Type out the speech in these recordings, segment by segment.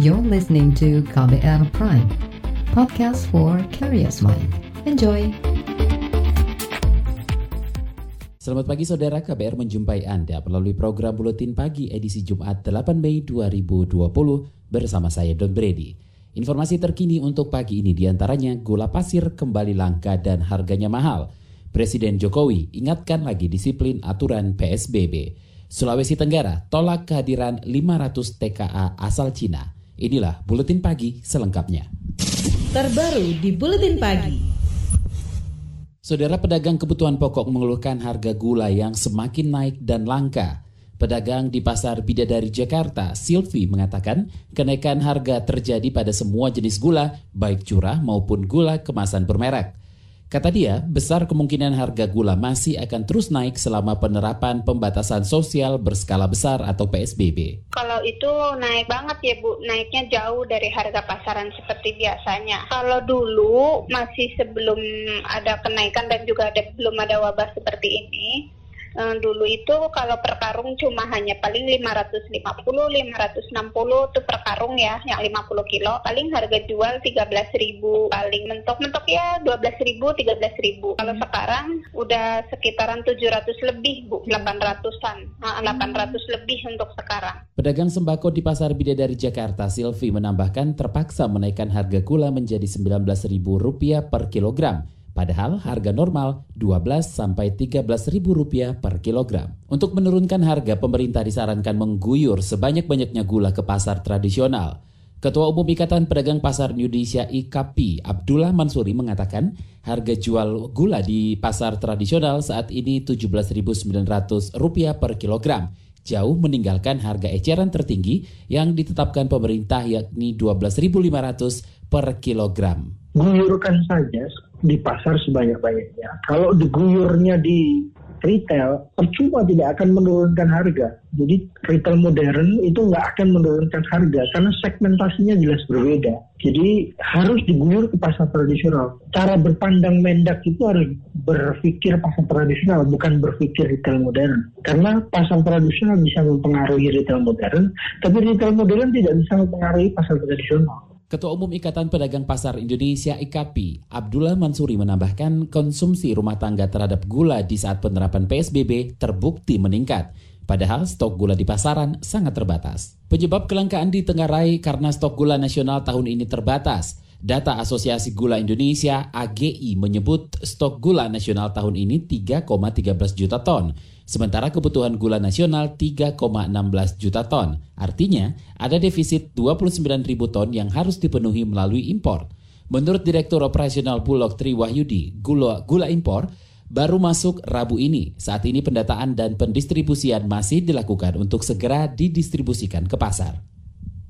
You're listening to KBR Prime, podcast for curious mind. Enjoy! Selamat pagi saudara, KBR menjumpai Anda melalui program Buletin Pagi edisi Jumat 8 Mei 2020 bersama saya Don Brady. Informasi terkini untuk pagi ini di antaranya gula pasir kembali langka dan harganya mahal. Presiden Jokowi ingatkan lagi disiplin aturan PSBB. Sulawesi Tenggara tolak kehadiran 500 TKA asal Cina. Inilah Buletin Pagi selengkapnya. Terbaru di Buletin Pagi. Saudara pedagang kebutuhan pokok mengeluhkan harga gula yang semakin naik dan langka. Pedagang di Pasar Bidadari Jakarta, Silvi mengatakan kenaikan harga terjadi pada semua jenis gula, baik curah maupun gula kemasan bermerek. Kata dia, besar kemungkinan harga gula masih akan terus naik selama penerapan pembatasan sosial berskala besar atau PSBB. Kalau itu naik banget ya Bu, naiknya jauh dari harga pasaran seperti biasanya. Kalau dulu masih sebelum ada kenaikan dan juga ada, belum ada wabah seperti ini, Uh, dulu itu kalau per karung cuma hanya paling 550, 560 tuh per karung ya, yang 50 kilo. Paling harga jual 13.000, paling mentok-mentok ya 12.000, 13.000. Kalau sekarang udah sekitaran 700 lebih, Bu, 800-an. Nah, 800 lebih untuk sekarang. Pedagang sembako di Pasar Bidadari Jakarta, Silvi menambahkan terpaksa menaikkan harga gula menjadi Rp19.000 per kilogram Padahal harga normal 12 sampai 13 ribu rupiah per kilogram. Untuk menurunkan harga, pemerintah disarankan mengguyur sebanyak-banyaknya gula ke pasar tradisional. Ketua Umum Ikatan Pedagang Pasar Indonesia IKP, Abdullah Mansuri mengatakan harga jual gula di pasar tradisional saat ini Rp17.900 per kilogram, jauh meninggalkan harga eceran tertinggi yang ditetapkan pemerintah yakni Rp12.500 per kilogram. Guyurkan saja di pasar sebanyak-banyaknya. Kalau diguyurnya di retail, percuma tidak akan menurunkan harga. Jadi retail modern itu nggak akan menurunkan harga karena segmentasinya jelas berbeda. Jadi harus diguyur ke pasar tradisional. Cara berpandang Mendak itu harus berpikir pasar tradisional, bukan berpikir retail modern. Karena pasar tradisional bisa mempengaruhi retail modern, tapi retail modern tidak bisa mempengaruhi pasar tradisional. Ketua Umum Ikatan Pedagang Pasar Indonesia IKAPI, Abdullah Mansuri menambahkan konsumsi rumah tangga terhadap gula di saat penerapan PSBB terbukti meningkat. Padahal stok gula di pasaran sangat terbatas. Penyebab kelangkaan di Tenggarai karena stok gula nasional tahun ini terbatas. Data Asosiasi Gula Indonesia AGI menyebut stok gula nasional tahun ini 3,13 juta ton Sementara kebutuhan gula nasional 3,16 juta ton. Artinya, ada defisit 29 ribu ton yang harus dipenuhi melalui impor. Menurut Direktur Operasional Bulog Tri Wahyudi, gula, gula impor baru masuk Rabu ini. Saat ini pendataan dan pendistribusian masih dilakukan untuk segera didistribusikan ke pasar.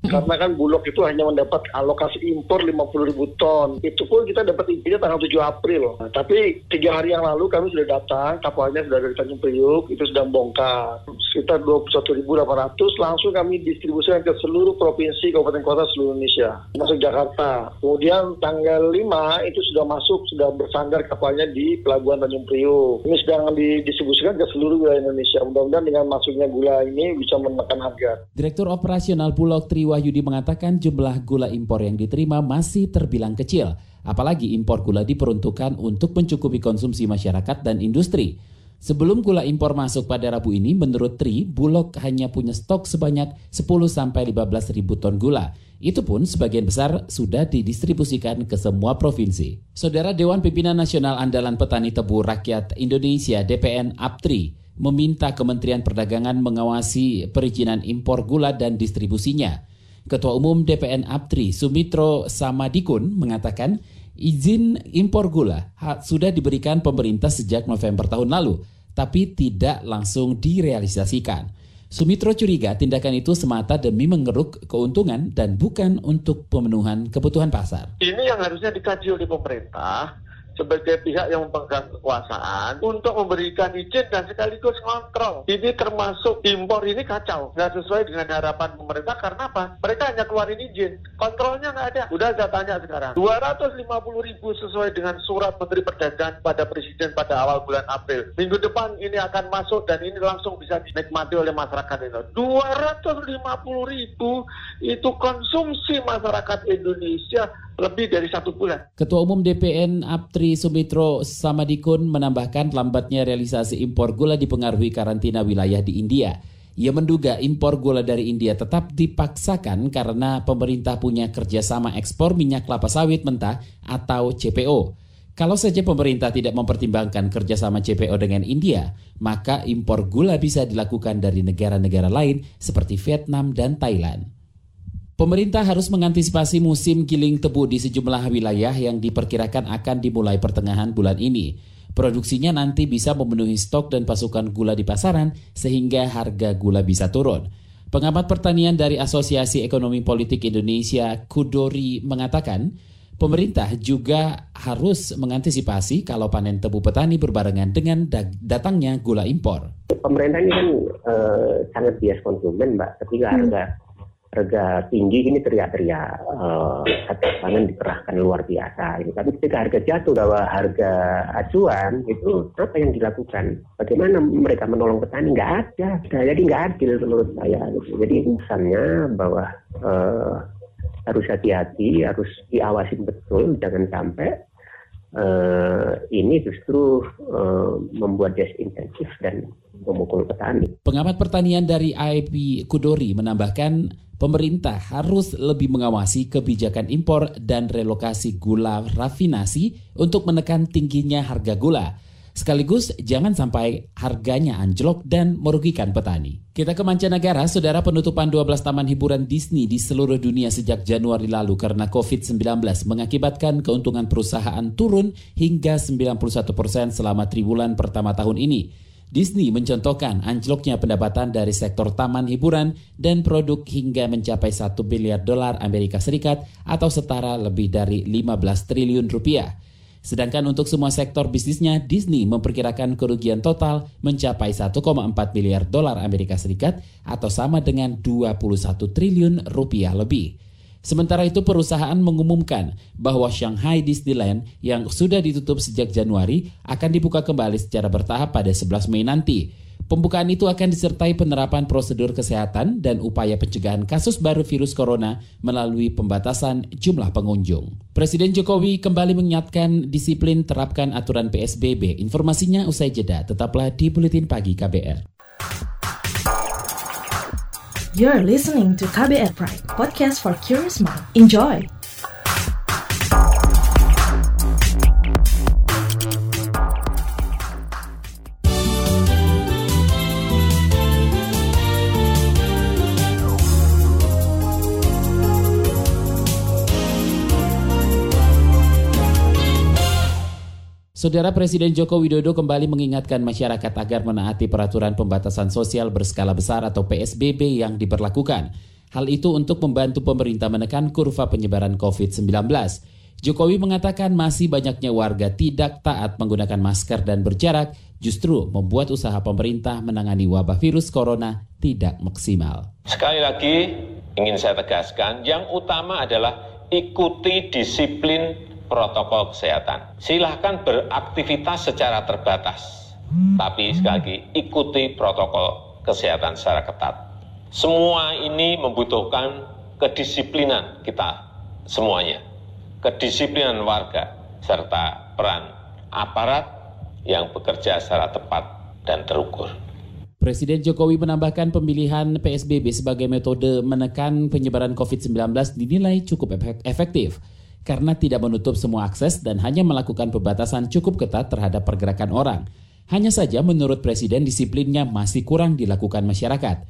Karena kan Bulog itu hanya mendapat alokasi impor 50 ribu ton. Itu pun kita dapat izinnya tanggal 7 April. Nah, tapi tiga hari yang lalu kami sudah datang, kapalnya sudah dari Tanjung Priuk, itu sedang bongkar. Sekitar 21.800 langsung kami distribusikan ke seluruh provinsi, kabupaten kota seluruh Indonesia. Masuk Jakarta. Kemudian tanggal 5 itu sudah masuk, sudah bersandar kapalnya di Pelabuhan Tanjung Priuk. Ini sedang didistribusikan ke seluruh wilayah Indonesia. Mudah-mudahan dengan masuknya gula ini bisa menekan harga. Direktur Operasional Bulog Triwa Wahyudi mengatakan jumlah gula impor yang diterima masih terbilang kecil, apalagi impor gula diperuntukkan untuk mencukupi konsumsi masyarakat dan industri. Sebelum gula impor masuk pada Rabu ini, menurut Tri, Bulog hanya punya stok sebanyak 10-15 ribu ton gula. Itu pun sebagian besar sudah didistribusikan ke semua provinsi. Saudara Dewan Pimpinan Nasional Andalan Petani Tebu Rakyat Indonesia DPN APTRI meminta Kementerian Perdagangan mengawasi perizinan impor gula dan distribusinya. Ketua Umum DPN APTRI Sumitro Samadikun mengatakan izin impor gula sudah diberikan pemerintah sejak November tahun lalu, tapi tidak langsung direalisasikan. Sumitro curiga tindakan itu semata demi mengeruk keuntungan dan bukan untuk pemenuhan kebutuhan pasar. Ini yang harusnya dikaji oleh pemerintah sebagai pihak yang memegang kekuasaan untuk memberikan izin dan sekaligus kontrol. Ini termasuk impor ini kacau, nggak sesuai dengan harapan pemerintah karena apa? Mereka hanya keluarin izin, kontrolnya nggak ada. Udah saya tanya sekarang, 250 ribu sesuai dengan surat Menteri Perdagangan pada Presiden pada awal bulan April. Minggu depan ini akan masuk dan ini langsung bisa dinikmati oleh masyarakat itu. 250 ribu itu konsumsi masyarakat Indonesia lebih dari satu bulan. Ketua Umum DPN Aptri Sumitro Samadikun menambahkan lambatnya realisasi impor gula dipengaruhi karantina wilayah di India. Ia menduga impor gula dari India tetap dipaksakan karena pemerintah punya kerjasama ekspor minyak kelapa sawit mentah atau CPO. Kalau saja pemerintah tidak mempertimbangkan kerjasama CPO dengan India, maka impor gula bisa dilakukan dari negara-negara lain seperti Vietnam dan Thailand. Pemerintah harus mengantisipasi musim giling tebu di sejumlah wilayah yang diperkirakan akan dimulai pertengahan bulan ini. Produksinya nanti bisa memenuhi stok dan pasukan gula di pasaran sehingga harga gula bisa turun. Pengamat pertanian dari Asosiasi Ekonomi Politik Indonesia, Kudori, mengatakan, pemerintah juga harus mengantisipasi kalau panen tebu petani berbarengan dengan datangnya gula impor. Pemerintah ini kan uh, sangat bias konsumen, Mbak. Ketika hmm. Harga tinggi ini teriak-teriak uh, pangan dikerahkan luar biasa. Ini tapi ketika harga jatuh bahwa harga acuan itu apa yang dilakukan? Bagaimana mereka menolong petani? Nggak ada. Jadi nggak adil menurut saya. Gitu. jadi misalnya bahwa uh, harus hati-hati harus diawasi betul jangan sampai uh, ini justru uh, membuat desinsentif dan memukul petani. Pengamat pertanian dari IP Kudori menambahkan pemerintah harus lebih mengawasi kebijakan impor dan relokasi gula rafinasi untuk menekan tingginya harga gula. Sekaligus jangan sampai harganya anjlok dan merugikan petani. Kita ke mancanegara, saudara penutupan 12 taman hiburan Disney di seluruh dunia sejak Januari lalu karena COVID-19 mengakibatkan keuntungan perusahaan turun hingga 91 persen selama triwulan pertama tahun ini. Disney mencontohkan anjloknya pendapatan dari sektor taman hiburan dan produk hingga mencapai 1 miliar dolar Amerika Serikat atau setara lebih dari 15 triliun rupiah. Sedangkan untuk semua sektor bisnisnya, Disney memperkirakan kerugian total mencapai 1,4 miliar dolar Amerika Serikat atau sama dengan 21 triliun rupiah lebih. Sementara itu perusahaan mengumumkan bahwa Shanghai Disneyland yang sudah ditutup sejak Januari akan dibuka kembali secara bertahap pada 11 Mei nanti. Pembukaan itu akan disertai penerapan prosedur kesehatan dan upaya pencegahan kasus baru virus corona melalui pembatasan jumlah pengunjung. Presiden Jokowi kembali mengingatkan disiplin terapkan aturan PSBB. Informasinya usai jeda, tetaplah di Buletin Pagi KBR. You're listening to KBR Pride, podcast for curious mind. Enjoy! Saudara Presiden Joko Widodo kembali mengingatkan masyarakat agar menaati peraturan pembatasan sosial berskala besar atau PSBB yang diberlakukan. Hal itu untuk membantu pemerintah menekan kurva penyebaran COVID-19. Jokowi mengatakan masih banyaknya warga tidak taat menggunakan masker dan berjarak, justru membuat usaha pemerintah menangani wabah virus corona tidak maksimal. Sekali lagi ingin saya tegaskan, yang utama adalah ikuti disiplin protokol kesehatan. Silahkan beraktivitas secara terbatas, tapi sekali lagi ikuti protokol kesehatan secara ketat. Semua ini membutuhkan kedisiplinan kita semuanya, kedisiplinan warga, serta peran aparat yang bekerja secara tepat dan terukur. Presiden Jokowi menambahkan pemilihan PSBB sebagai metode menekan penyebaran COVID-19 dinilai cukup efektif karena tidak menutup semua akses dan hanya melakukan pembatasan cukup ketat terhadap pergerakan orang. Hanya saja menurut Presiden disiplinnya masih kurang dilakukan masyarakat.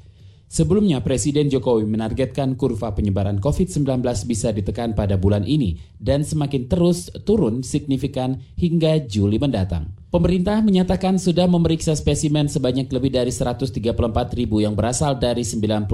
Sebelumnya Presiden Jokowi menargetkan kurva penyebaran COVID-19 bisa ditekan pada bulan ini dan semakin terus turun signifikan hingga Juli mendatang. Pemerintah menyatakan sudah memeriksa spesimen sebanyak lebih dari 134 ribu yang berasal dari 96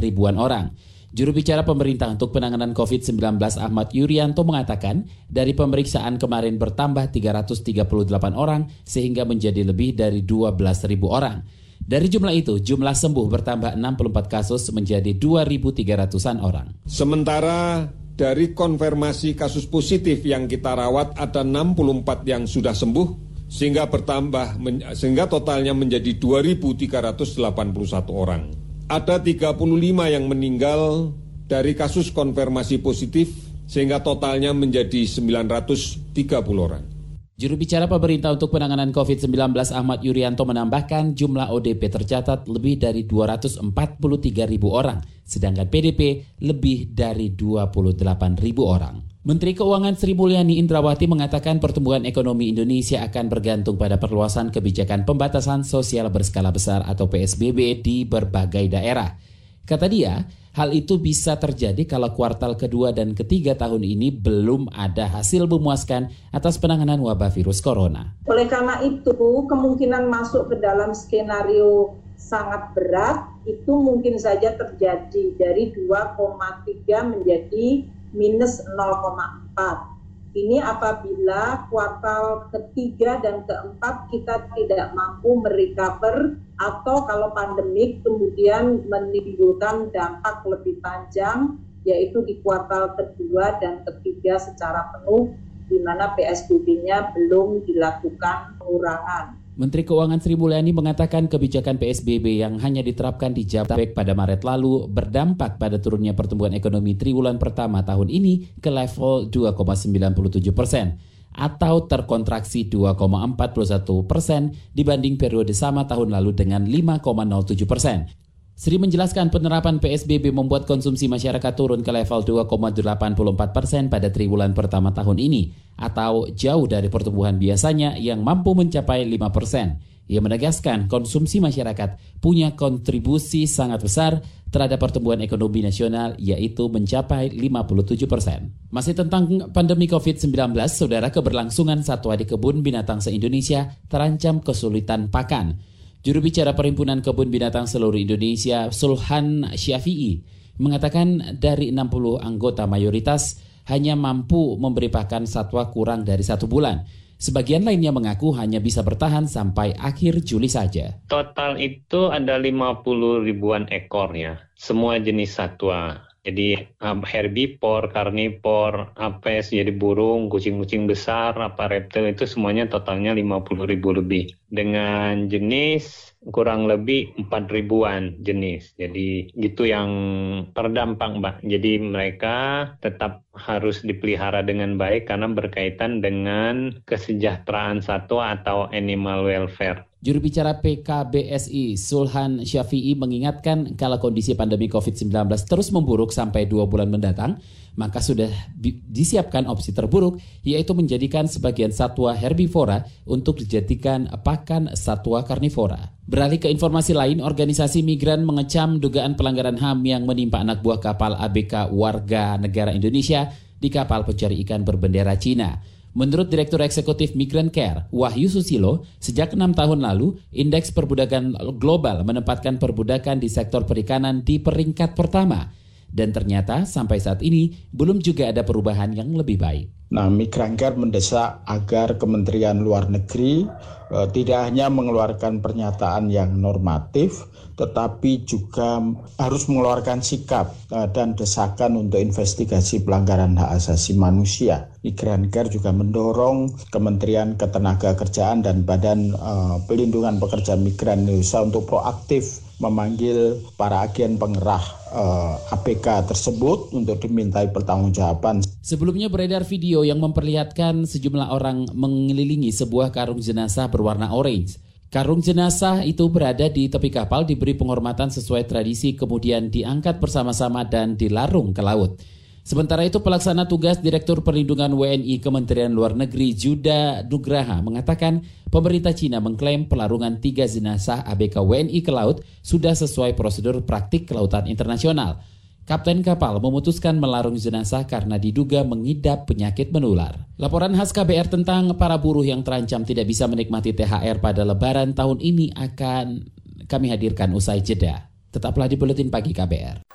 ribuan orang. Juru bicara pemerintah untuk penanganan COVID-19 Ahmad Yuryanto mengatakan dari pemeriksaan kemarin bertambah 338 orang sehingga menjadi lebih dari 12.000 orang. Dari jumlah itu, jumlah sembuh bertambah 64 kasus menjadi 2.300-an orang. Sementara dari konfirmasi kasus positif yang kita rawat ada 64 yang sudah sembuh sehingga bertambah sehingga totalnya menjadi 2.381 orang ada 35 yang meninggal dari kasus konfirmasi positif sehingga totalnya menjadi 930 orang. Juru bicara pemerintah untuk penanganan COVID-19 Ahmad Yuryanto menambahkan jumlah ODP tercatat lebih dari 243 ribu orang, sedangkan PDP lebih dari 28 ribu orang. Menteri Keuangan Sri Mulyani Indrawati mengatakan pertumbuhan ekonomi Indonesia akan bergantung pada perluasan kebijakan pembatasan sosial berskala besar atau PSBB di berbagai daerah. Kata dia, Hal itu bisa terjadi kalau kuartal kedua dan ketiga tahun ini belum ada hasil memuaskan atas penanganan wabah virus corona. Oleh karena itu, kemungkinan masuk ke dalam skenario sangat berat itu mungkin saja terjadi dari 2,3 menjadi minus 0,4 ini apabila kuartal ketiga dan keempat kita tidak mampu merecover atau kalau pandemik kemudian menimbulkan dampak lebih panjang yaitu di kuartal kedua dan ketiga secara penuh di mana PSBB-nya belum dilakukan pengurangan. Menteri Keuangan Sri Mulyani mengatakan kebijakan PSBB yang hanya diterapkan di Jabodetabek pada Maret lalu berdampak pada turunnya pertumbuhan ekonomi triwulan pertama tahun ini ke level 2,97 persen atau terkontraksi 2,41 persen dibanding periode sama tahun lalu dengan 5,07 persen. Sri menjelaskan penerapan PSBB membuat konsumsi masyarakat turun ke level 2,84 persen pada triwulan pertama tahun ini, atau jauh dari pertumbuhan biasanya yang mampu mencapai 5 persen. Ia menegaskan konsumsi masyarakat punya kontribusi sangat besar terhadap pertumbuhan ekonomi nasional yaitu mencapai 57 persen. Masih tentang pandemi COVID-19, saudara keberlangsungan satwa di kebun binatang se-Indonesia terancam kesulitan pakan. Juru bicara Perhimpunan Kebun Binatang Seluruh Indonesia, Sulhan Syafi'i, mengatakan dari 60 anggota mayoritas hanya mampu memberi pakan satwa kurang dari satu bulan. Sebagian lainnya mengaku hanya bisa bertahan sampai akhir Juli saja. Total itu ada 50 ribuan ekor ya, semua jenis satwa. Jadi um, herbivore, karnivor, apes, jadi burung, kucing-kucing besar, apa reptil itu semuanya totalnya 50 ribu lebih. Dengan jenis kurang lebih 4 ribuan jenis. Jadi gitu yang terdampak Mbak. Jadi mereka tetap harus dipelihara dengan baik karena berkaitan dengan kesejahteraan satwa atau animal welfare. Juru bicara PKBSI Sulhan Syafi'i mengingatkan kalau kondisi pandemi COVID-19 terus memburuk sampai dua bulan mendatang, maka sudah disiapkan opsi terburuk yaitu menjadikan sebagian satwa herbivora untuk dijadikan pakan satwa karnivora. Beralih ke informasi lain, organisasi migran mengecam dugaan pelanggaran HAM yang menimpa anak buah kapal ABK warga negara Indonesia di kapal pencari ikan berbendera Cina. Menurut Direktur Eksekutif Migrant Care, Wahyu Susilo, sejak enam tahun lalu, indeks perbudakan global menempatkan perbudakan di sektor perikanan di peringkat pertama. Dan ternyata sampai saat ini belum juga ada perubahan yang lebih baik. Nah, Migrant mendesak agar Kementerian Luar Negeri eh, tidak hanya mengeluarkan pernyataan yang normatif, tetapi juga harus mengeluarkan sikap eh, dan desakan untuk investigasi pelanggaran hak asasi manusia. Migran juga mendorong Kementerian Ketenagakerjaan dan Badan eh, Pelindungan Pekerja Migran Indonesia untuk proaktif memanggil para agen pengerah eh, APK tersebut untuk dimintai pertanggungjawaban. Sebelumnya beredar video yang memperlihatkan sejumlah orang mengelilingi sebuah karung jenazah berwarna orange. Karung jenazah itu berada di tepi kapal diberi penghormatan sesuai tradisi kemudian diangkat bersama-sama dan dilarung ke laut. Sementara itu pelaksana tugas Direktur Perlindungan WNI Kementerian Luar Negeri Juda Nugraha mengatakan pemerintah Cina mengklaim pelarungan tiga jenazah ABK WNI ke laut sudah sesuai prosedur praktik kelautan internasional. Kapten kapal memutuskan melarung jenazah karena diduga mengidap penyakit menular. Laporan khas KBR tentang para buruh yang terancam tidak bisa menikmati THR pada lebaran tahun ini akan kami hadirkan usai jeda. Tetaplah di Buletin Pagi KBR.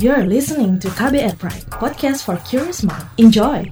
You're listening to KBR Pride, podcast for curious mind. Enjoy!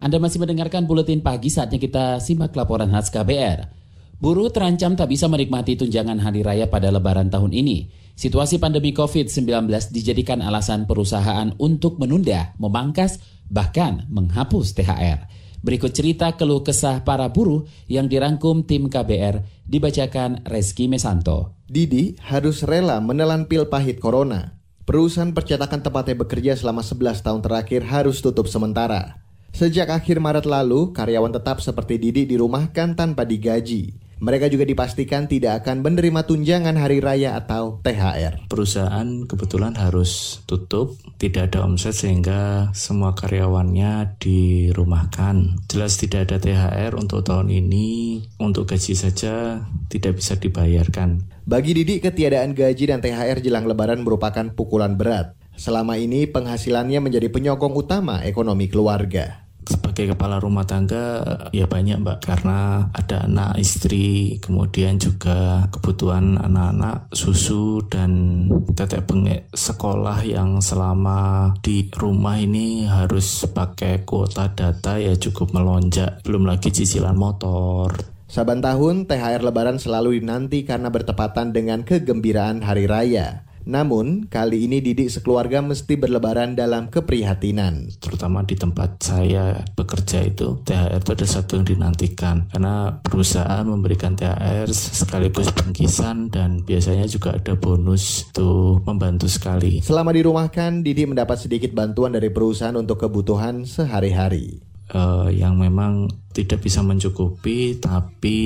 Anda masih mendengarkan buletin pagi saatnya kita simak laporan khas KBR. Buruh terancam tak bisa menikmati tunjangan hari raya pada lebaran tahun ini. Situasi pandemi COVID-19 dijadikan alasan perusahaan untuk menunda, memangkas, bahkan menghapus THR. Berikut cerita keluh kesah para buruh yang dirangkum tim KBR dibacakan Reski Mesanto. Didi harus rela menelan pil pahit corona. Perusahaan percetakan tempatnya bekerja selama 11 tahun terakhir harus tutup sementara. Sejak akhir Maret lalu, karyawan tetap seperti Didi dirumahkan tanpa digaji. Mereka juga dipastikan tidak akan menerima tunjangan hari raya atau THR. Perusahaan kebetulan harus tutup, tidak ada omset sehingga semua karyawannya dirumahkan. Jelas tidak ada THR untuk tahun ini, untuk gaji saja tidak bisa dibayarkan. Bagi Didi, ketiadaan gaji dan THR jelang lebaran merupakan pukulan berat. Selama ini penghasilannya menjadi penyokong utama ekonomi keluarga sebagai kepala rumah tangga ya banyak mbak. Karena ada anak istri kemudian juga kebutuhan anak-anak susu dan tetek bengek sekolah yang selama di rumah ini harus pakai kuota data ya cukup melonjak. Belum lagi cicilan motor. Saban tahun THR Lebaran selalu dinanti karena bertepatan dengan kegembiraan hari raya namun, kali ini Didik sekeluarga mesti berlebaran dalam keprihatinan. Terutama di tempat saya bekerja itu, THR itu ada satu yang dinantikan. Karena perusahaan memberikan THR sekaligus bingkisan dan biasanya juga ada bonus itu membantu sekali. Selama dirumahkan, Didi mendapat sedikit bantuan dari perusahaan untuk kebutuhan sehari-hari uh, yang memang tidak bisa mencukupi tapi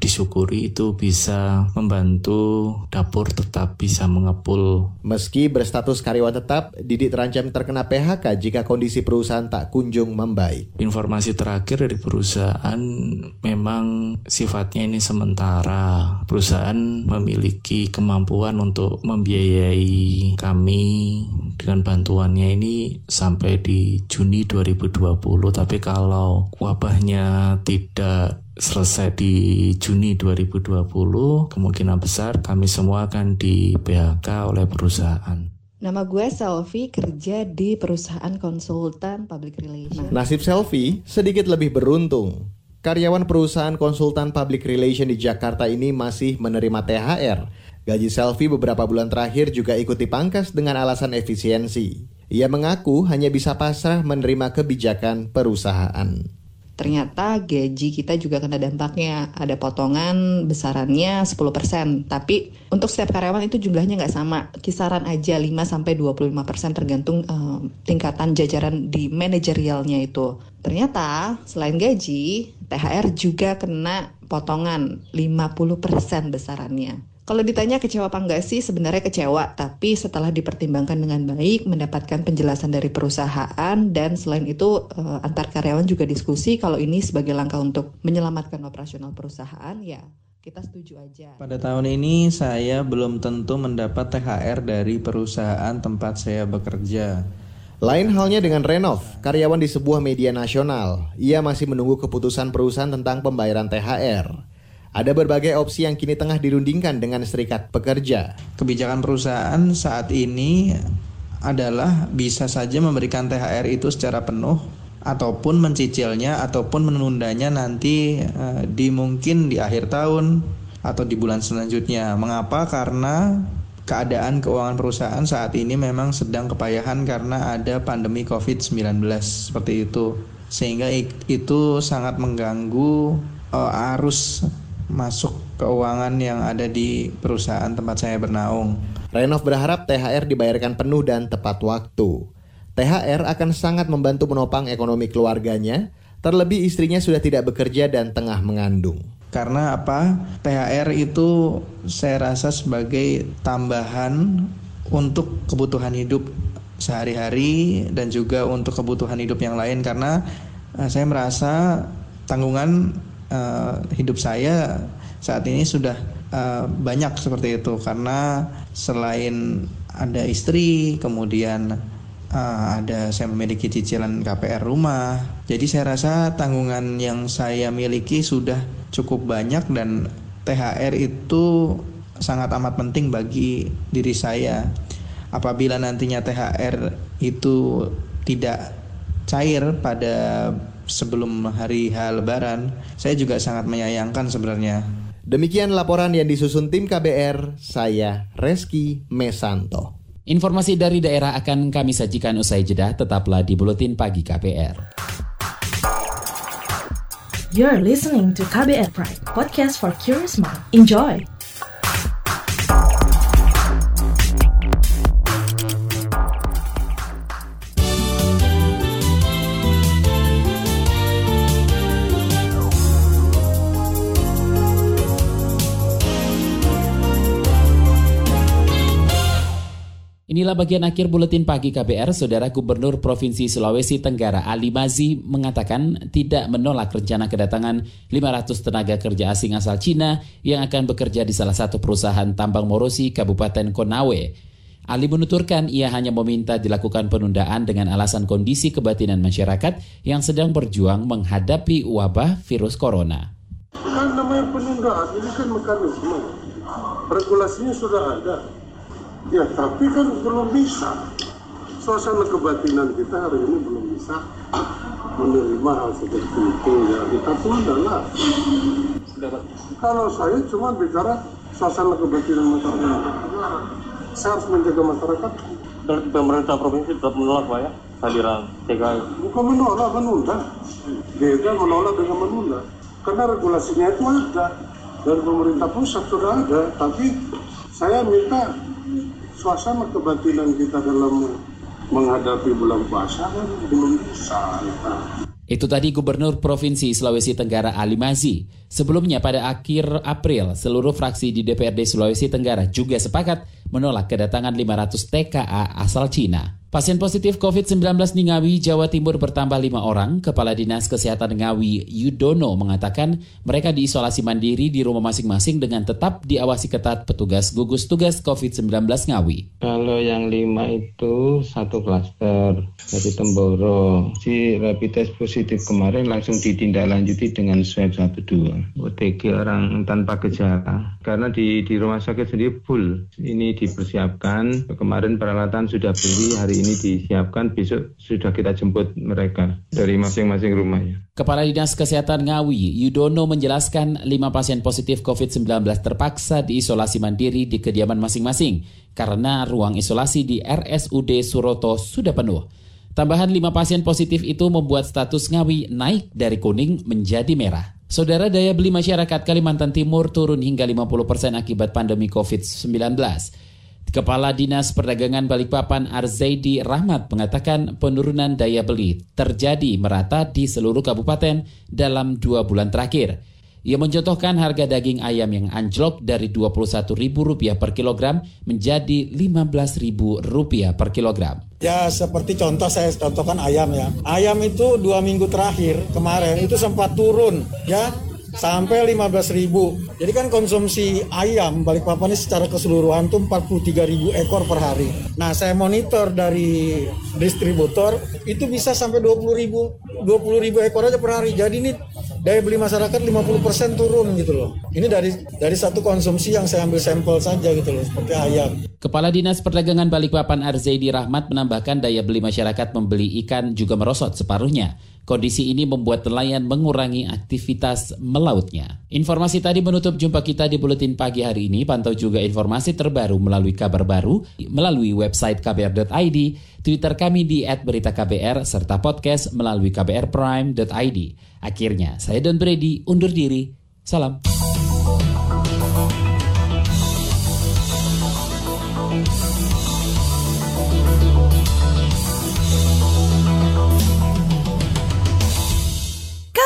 disyukuri itu bisa membantu dapur tetap bisa mengepul. Meski berstatus karyawan tetap, Didi terancam terkena PHK jika kondisi perusahaan tak kunjung membaik. Informasi terakhir dari perusahaan memang sifatnya ini sementara. Perusahaan memiliki kemampuan untuk membiayai kami dengan bantuannya ini sampai di Juni 2020 tapi kalau wabahnya tidak selesai di Juni 2020 kemungkinan besar kami semua akan di PHK oleh perusahaan Nama gue Selfie, kerja di perusahaan konsultan public relation. Nasib Selfie sedikit lebih beruntung. Karyawan perusahaan konsultan public relation di Jakarta ini masih menerima THR Gaji Selfie beberapa bulan terakhir juga ikut dipangkas dengan alasan efisiensi. Ia mengaku hanya bisa pasrah menerima kebijakan perusahaan ternyata gaji kita juga kena dampaknya. Ada potongan besarannya 10%, tapi untuk setiap karyawan itu jumlahnya nggak sama. Kisaran aja 5-25% tergantung uh, tingkatan jajaran di manajerialnya itu. Ternyata selain gaji, THR juga kena potongan 50% besarannya. Kalau ditanya kecewa apa enggak sih, sebenarnya kecewa, tapi setelah dipertimbangkan dengan baik, mendapatkan penjelasan dari perusahaan, dan selain itu eh, antar karyawan juga diskusi kalau ini sebagai langkah untuk menyelamatkan operasional perusahaan, ya kita setuju aja. Pada tahun ini saya belum tentu mendapat THR dari perusahaan tempat saya bekerja. Lain halnya dengan Renov, karyawan di sebuah media nasional. Ia masih menunggu keputusan perusahaan tentang pembayaran THR. Ada berbagai opsi yang kini tengah dirundingkan dengan serikat pekerja. Kebijakan perusahaan saat ini adalah bisa saja memberikan THR itu secara penuh ataupun mencicilnya ataupun menundanya nanti uh, di mungkin di akhir tahun atau di bulan selanjutnya. Mengapa? Karena keadaan keuangan perusahaan saat ini memang sedang kepayahan karena ada pandemi Covid-19 seperti itu. Sehingga itu sangat mengganggu uh, arus masuk keuangan yang ada di perusahaan tempat saya bernaung. Renov berharap THR dibayarkan penuh dan tepat waktu. THR akan sangat membantu menopang ekonomi keluarganya, terlebih istrinya sudah tidak bekerja dan tengah mengandung. Karena apa? THR itu saya rasa sebagai tambahan untuk kebutuhan hidup sehari-hari dan juga untuk kebutuhan hidup yang lain karena uh, saya merasa tanggungan uh, hidup saya saat ini sudah uh, banyak seperti itu karena selain ada istri, kemudian uh, ada saya memiliki cicilan KPR rumah. Jadi saya rasa tanggungan yang saya miliki sudah cukup banyak dan THR itu sangat amat penting bagi diri saya. Apabila nantinya THR itu tidak cair pada sebelum hari H Lebaran, saya juga sangat menyayangkan sebenarnya. Demikian laporan yang disusun tim KBR, saya Reski Mesanto. Informasi dari daerah akan kami sajikan usai jeda, tetaplah di Buletin Pagi KBR. You're listening to KBR Pride, podcast for curious mind. Enjoy! Inilah bagian akhir buletin pagi KBR, Saudara Gubernur Provinsi Sulawesi Tenggara Ali Mazi mengatakan tidak menolak rencana kedatangan 500 tenaga kerja asing asal Cina yang akan bekerja di salah satu perusahaan tambang Morosi, Kabupaten Konawe. Ali menuturkan ia hanya meminta dilakukan penundaan dengan alasan kondisi kebatinan masyarakat yang sedang berjuang menghadapi wabah virus corona. Kan namanya penundaan, ini kan mekanisme. Regulasinya sudah ada Ya, tapi kan belum bisa. Suasana kebatinan kita hari ini belum bisa menerima hal seperti itu. Ya, kita pun adalah kalau saya cuma bicara suasana kebatinan masyarakat. Saya harus menjaga masyarakat. Dan pemerintah provinsi tetap menolak Pak ya hadiran TKI? Bukan menolak, menunda. Beda menolak dengan menunda. Karena regulasinya itu ada. Dan pemerintah pusat sudah ada. Tapi saya minta suasana kebatinan kita dalam menghadapi bulan puasa kan belum bisa. Itu tadi Gubernur Provinsi Sulawesi Tenggara Ali Mazi. Sebelumnya pada akhir April, seluruh fraksi di DPRD Sulawesi Tenggara juga sepakat menolak kedatangan 500 TKA asal Cina. Pasien positif COVID-19 di Ngawi, Jawa Timur bertambah lima orang. Kepala Dinas Kesehatan Ngawi, Yudono, mengatakan mereka diisolasi mandiri di rumah masing-masing dengan tetap diawasi ketat petugas gugus tugas COVID-19 Ngawi. Kalau yang lima itu satu klaster dari Temboro. Si rapid test positif kemarin langsung ditindaklanjuti dengan swab 12. OTG orang tanpa gejala. Karena di, di rumah sakit sendiri full. Ini dipersiapkan. Kemarin peralatan sudah beli, hari ini disiapkan, besok sudah kita jemput mereka dari masing-masing rumahnya. Kepala Dinas Kesehatan Ngawi, Yudono menjelaskan lima pasien positif COVID-19 terpaksa diisolasi mandiri di kediaman masing-masing karena ruang isolasi di RSUD Suroto sudah penuh. Tambahan lima pasien positif itu membuat status Ngawi naik dari kuning menjadi merah. Saudara daya beli masyarakat Kalimantan Timur turun hingga 50% persen akibat pandemi COVID-19. Kepala Dinas Perdagangan Balikpapan Arzaidi Rahmat mengatakan penurunan daya beli terjadi merata di seluruh kabupaten dalam dua bulan terakhir. Ia mencontohkan harga daging ayam yang anjlok dari Rp21.000 per kilogram menjadi Rp15.000 per kilogram. Ya seperti contoh saya contohkan ayam ya. Ayam itu dua minggu terakhir kemarin itu sempat turun ya sampai 15 ribu. Jadi kan konsumsi ayam Balikpapan ini secara keseluruhan tuh 43 ribu ekor per hari. Nah saya monitor dari distributor itu bisa sampai 20 ribu, 20 ribu ekor aja per hari. Jadi ini daya beli masyarakat 50% turun gitu loh. Ini dari dari satu konsumsi yang saya ambil sampel saja gitu loh, seperti ayam. Kepala Dinas Perdagangan Balikpapan Arzaidi Rahmat menambahkan daya beli masyarakat membeli ikan juga merosot separuhnya. Kondisi ini membuat nelayan mengurangi aktivitas melautnya. Informasi tadi menutup jumpa kita di Buletin Pagi hari ini. Pantau juga informasi terbaru melalui kabar baru, melalui website kbr.id, Twitter kami di @beritaKBR, serta podcast melalui kbrprime.id. Akhirnya, saya Don Brady undur diri. Salam.